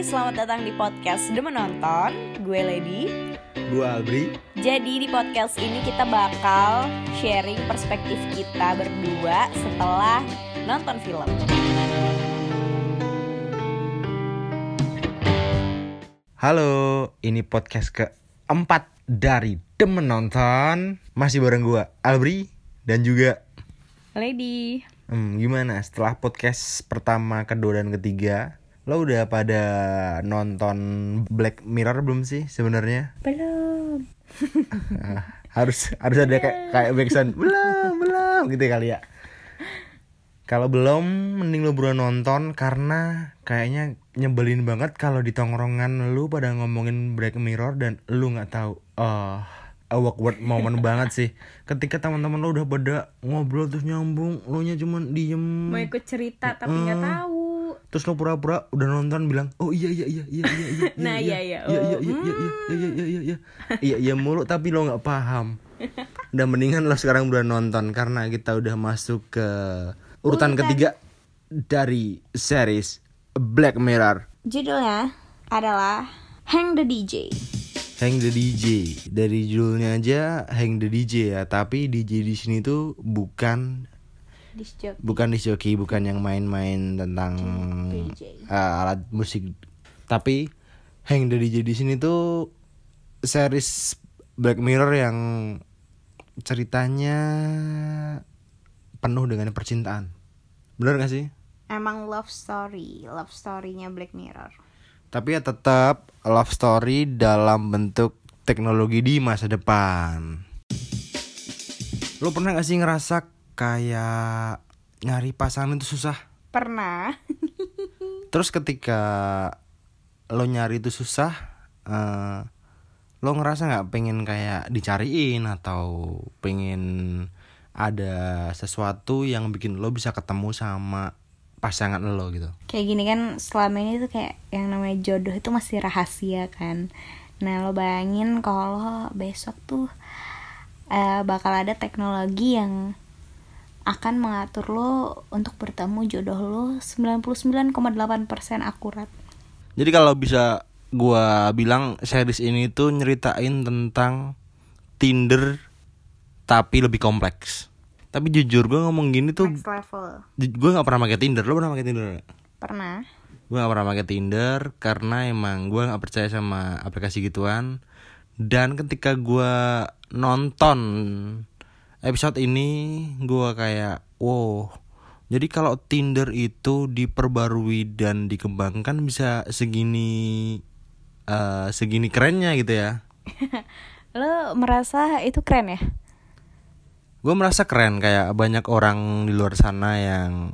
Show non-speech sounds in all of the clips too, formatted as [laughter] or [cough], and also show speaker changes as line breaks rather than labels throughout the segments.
selamat datang di podcast The Menonton. Gue Lady.
Gue Albri
Jadi di podcast ini kita bakal sharing perspektif kita berdua setelah nonton film.
Halo, ini podcast keempat dari The Menonton. Masih bareng gue Albri dan juga
Lady.
Hmm, Gimana? Setelah podcast pertama, kedua, dan ketiga Lo udah pada nonton Black Mirror belum sih sebenarnya?
Belum.
Ah, harus harus ada kayak kayak backsound. Belum belum gitu kali ya. Kalau belum mending lu buruan nonton karena kayaknya nyebelin banget kalau di tongkrongan lu pada ngomongin Black Mirror dan lu nggak tahu. Oh awkward moment [laughs] banget sih. Ketika teman-teman lu udah pada ngobrol terus nyambung lu nya cuman diem.
Mau ikut cerita tapi nggak tahu
terus lo pura-pura udah nonton bilang oh iya iya iya iya iya iya
Nah, iya, iya.
iya iya
Oh,
iya iya iya iya iya iya iya iya iya mulu tapi lo nggak paham udah mendingan lo sekarang udah nonton karena kita udah masuk ke urutan ketiga dari series Black Mirror
Judulnya adalah Hang the DJ
Hang the DJ dari judulnya aja Hang the DJ ya tapi DJ di sini tuh bukan
Disc jockey.
bukan disc jockey bukan yang main-main tentang
DJ.
uh, alat musik. Tapi Hang the DJ di sini tuh series Black Mirror yang ceritanya penuh dengan percintaan. Bener gak sih?
Emang love story Love storynya Black Mirror.
Tapi ya tetap love story dalam bentuk teknologi di masa depan. Lo pernah gak sih ngerasa kayak nyari pasangan itu susah.
Pernah. [laughs]
Terus ketika lo nyari itu susah, eh, lo ngerasa nggak pengen kayak dicariin atau pengen ada sesuatu yang bikin lo bisa ketemu sama pasangan lo gitu?
kayak gini kan selama ini tuh kayak yang namanya jodoh itu masih rahasia kan. Nah lo bayangin kalau besok tuh eh, bakal ada teknologi yang akan mengatur lo untuk bertemu jodoh lo 99,8% akurat
Jadi kalau bisa gua bilang series ini tuh nyeritain tentang Tinder tapi lebih kompleks. Tapi jujur gue ngomong gini tuh
next level
gue nggak pernah pakai Tinder. Lo pernah pakai Tinder? nggak?
pernah
gue gak pernah pakai Tinder karena emang gue nggak percaya sama aplikasi gituan dan ketika gue nonton episode ini gue kayak wow. Jadi kalau Tinder itu diperbarui dan dikembangkan bisa segini eh, segini kerennya gitu ya? [laughs]
Lo merasa itu keren ya?
Gue merasa keren kayak banyak orang di luar sana yang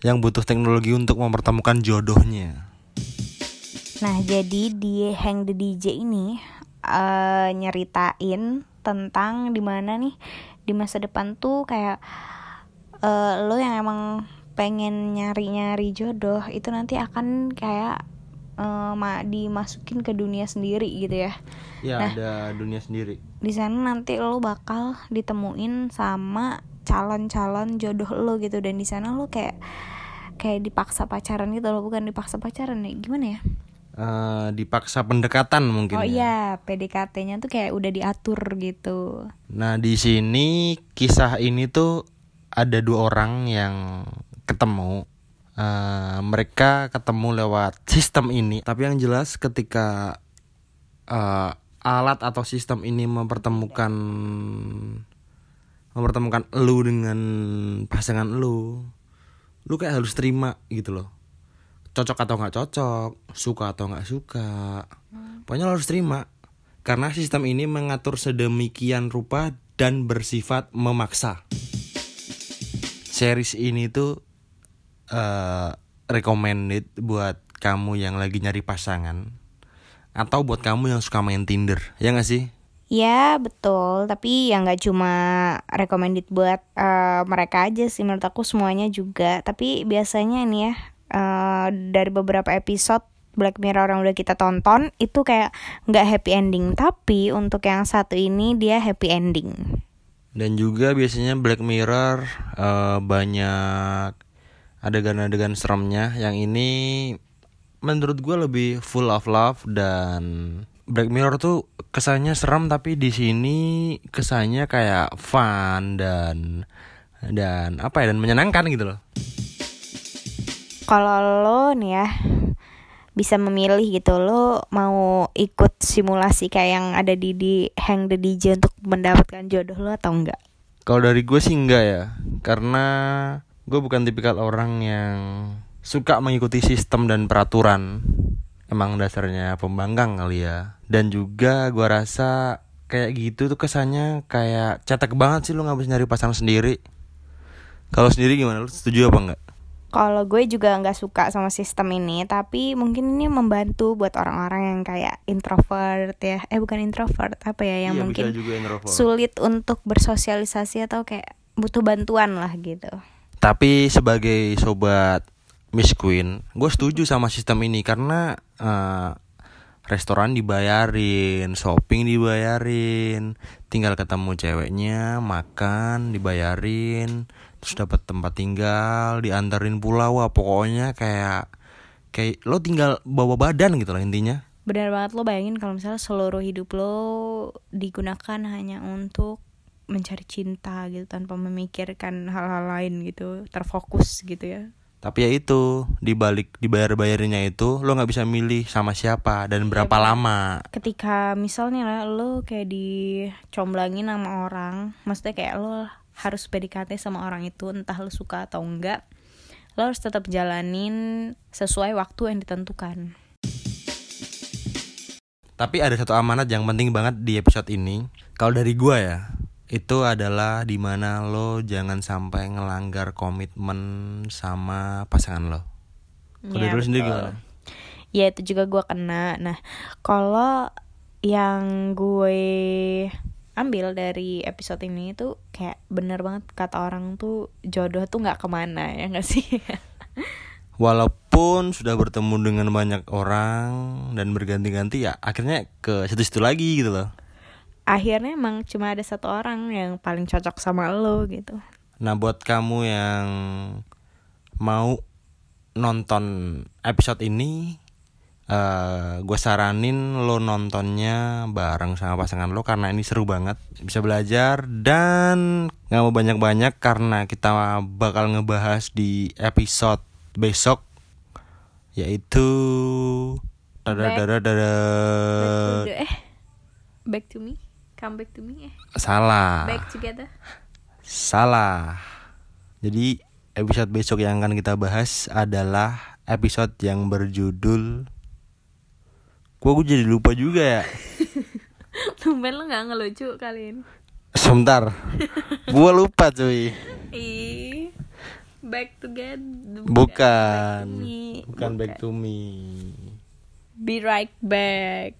yang butuh teknologi untuk mempertemukan jodohnya.
Nah, jadi di Hang the DJ ini eh nyeritain tentang di mana nih di masa depan tuh kayak eh lo yang emang pengen nyari-nyari jodoh itu nanti akan kayak eh, ma dimasukin ke dunia sendiri gitu ya.
ya ada dunia sendiri
Di sana nanti lo bakal ditemuin sama calon-calon jodoh lo gitu dan di sana lo kayak kayak dipaksa pacaran gitu lo bukan dipaksa pacaran nih gimana ya?
Eh, dipaksa pendekatan mungkin
Oh
ya.
iya, PDKT-nya tuh kayak udah diatur gitu.
Nah di sini kisah ini tuh ada dua orang yang ketemu. Eh, mereka ketemu lewat sistem ini. Tapi yang jelas ketika eh, alat atau sistem ini mempertemukan mempertemukan lu dengan pasangan lu, lu kayak harus terima gitu loh. Cocok atau nggak cocok, suka atau nggak suka, pokoknya lo harus terima. Karena sistem ini mengatur sedemikian rupa dan bersifat memaksa. Series ini tuh eh recommended buat kamu yang lagi nyari pasangan atau buat kamu yang suka main Tinder, ya nggak sih?
Ya betul, tapi ya nggak cuma recommended buat eh, mereka aja sih menurut aku semuanya juga. Tapi biasanya nih ya eh, dari beberapa episode Black Mirror yang udah kita tonton itu kayak nggak happy ending, tapi untuk yang satu ini dia happy ending.
Dan juga biasanya Black Mirror eh, banyak adegan-adegan seremnya. Yang ini menurut gue lebih full of love dan Black Mirror tuh kesannya serem tapi di sini kesannya kayak fun dan dan apa ya dan menyenangkan gitu loh.
Kalau lo nih ya bisa memilih gitu lo mau ikut simulasi kayak yang ada di di Hang the DJ untuk mendapatkan jodoh lo atau enggak?
Kalau dari gue sih enggak ya, karena gue bukan tipikal orang yang suka mengikuti sistem dan peraturan. Emang dasarnya pembangkang kali ya. Dan juga gue rasa kayak gitu tuh kesannya kayak cetek banget sih lo nggak bisa nyari pasangan sendiri. Kalau sendiri gimana? Lo setuju apa enggak?
Kalau gue juga nggak suka sama sistem ini, tapi mungkin ini membantu buat orang-orang yang kayak introvert ya. Eh bukan introvert, apa ya yang
Iya,
mungkin
bisa juga introvert.
sulit untuk bersosialisasi atau kayak butuh bantuan lah gitu.
Tapi sebagai sobat Miss Queen, gue setuju sama sistem ini karena eh, restoran dibayarin, shopping dibayarin, tinggal ketemu ceweknya, makan dibayarin, terus dapat tempat tinggal, diantarin pulau, wah pokoknya kayak kayak lo tinggal bawa badan gitu lah intinya.
Benar banget lo bayangin kalau misalnya seluruh hidup lo digunakan hanya untuk mencari cinta gitu tanpa memikirkan hal-hal lain gitu, terfokus gitu ya.
Tapi ya itu dibalik dibayar bayarinnya itu lo nggak bisa milih sama siapa dan berapa lama.
ketika misalnya lah lo kayak dicomblangin sama orang maksudnya kayak lo harus PDKT sama orang itu entah lo suka atau enggak lo harus tetap jalanin sesuai waktu yang ditentukan
Tapi ada satu amanat yang penting banget di episode ini. Kalau dari gua ya, itu adalah di mana lo jangan sampai ngelanggar komitmen sama pasangan lo. Kalau
Iya,
lo sendiri gimana?
ya itu juga gue kena nah kalau yang gue ambil dari episode ini tuh kayak bener banget kata orang tuh jodoh tuh nggak ke mana ya nggak sih [laughs]
Walaupun sudah bertemu dengan banyak orang dan berganti-ganti ya, akhirnya ke situ-situ lagi gitu loh.
akhirnya emang cuma ada satu orang yang paling cocok sama lo gitu
Nah buat kamu yang mau nonton episode ini eh gue saranin lo nontonnya bareng sama pasangan lo karena ini seru banget. Bisa belajar dan nggak mau banyak-banyak karena kita bakal ngebahas di episode besok yaitu
back to the- eh back to me. Come back to me eh.
Salah.
Back together.
Salah. Jadi episode besok yang akan kita bahas adalah episode yang berjudul Gua gue jadi lupa juga ya. [laughs]
tumben lo nggak ngelucu kali ini
Sebentar. Gua lupa cuy.
ih back together
Bukan.
Me.
Bukan back to me.
be right back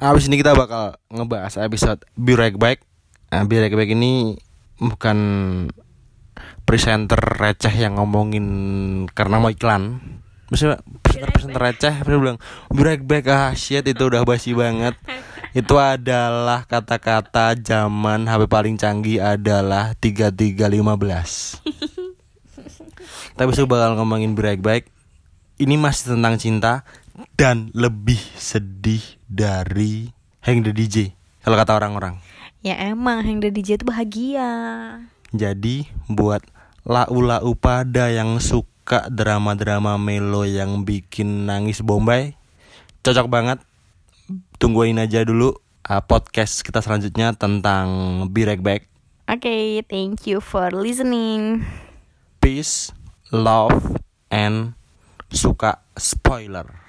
Abis ini kita bakal ngebahas episode Be Right Back. Nah, Be Right Back ini bukan presenter receh yang ngomongin karena mau iklan. Maksudnya presenter-presenter receh dia bilang Right Back ah shit itu udah basi banget. Itu adalah kata-kata zaman HP paling canggih adalah 3315. Kita besok bakal ngomongin Right Back. Ini masih tentang cinta dan lebih sedih dari Hang the DJ kalau kata orang-orang.
ya emang yang dari DJ itu bahagia
Jadi buat lau-lau pada yang suka drama-drama melo yang bikin nangis Bombay, cocok banget. Tungguin aja dulu uh, podcast kita selanjutnya tentang Be Right Back.
Oke, thank you for listening.
Peace, love, and suka spoiler.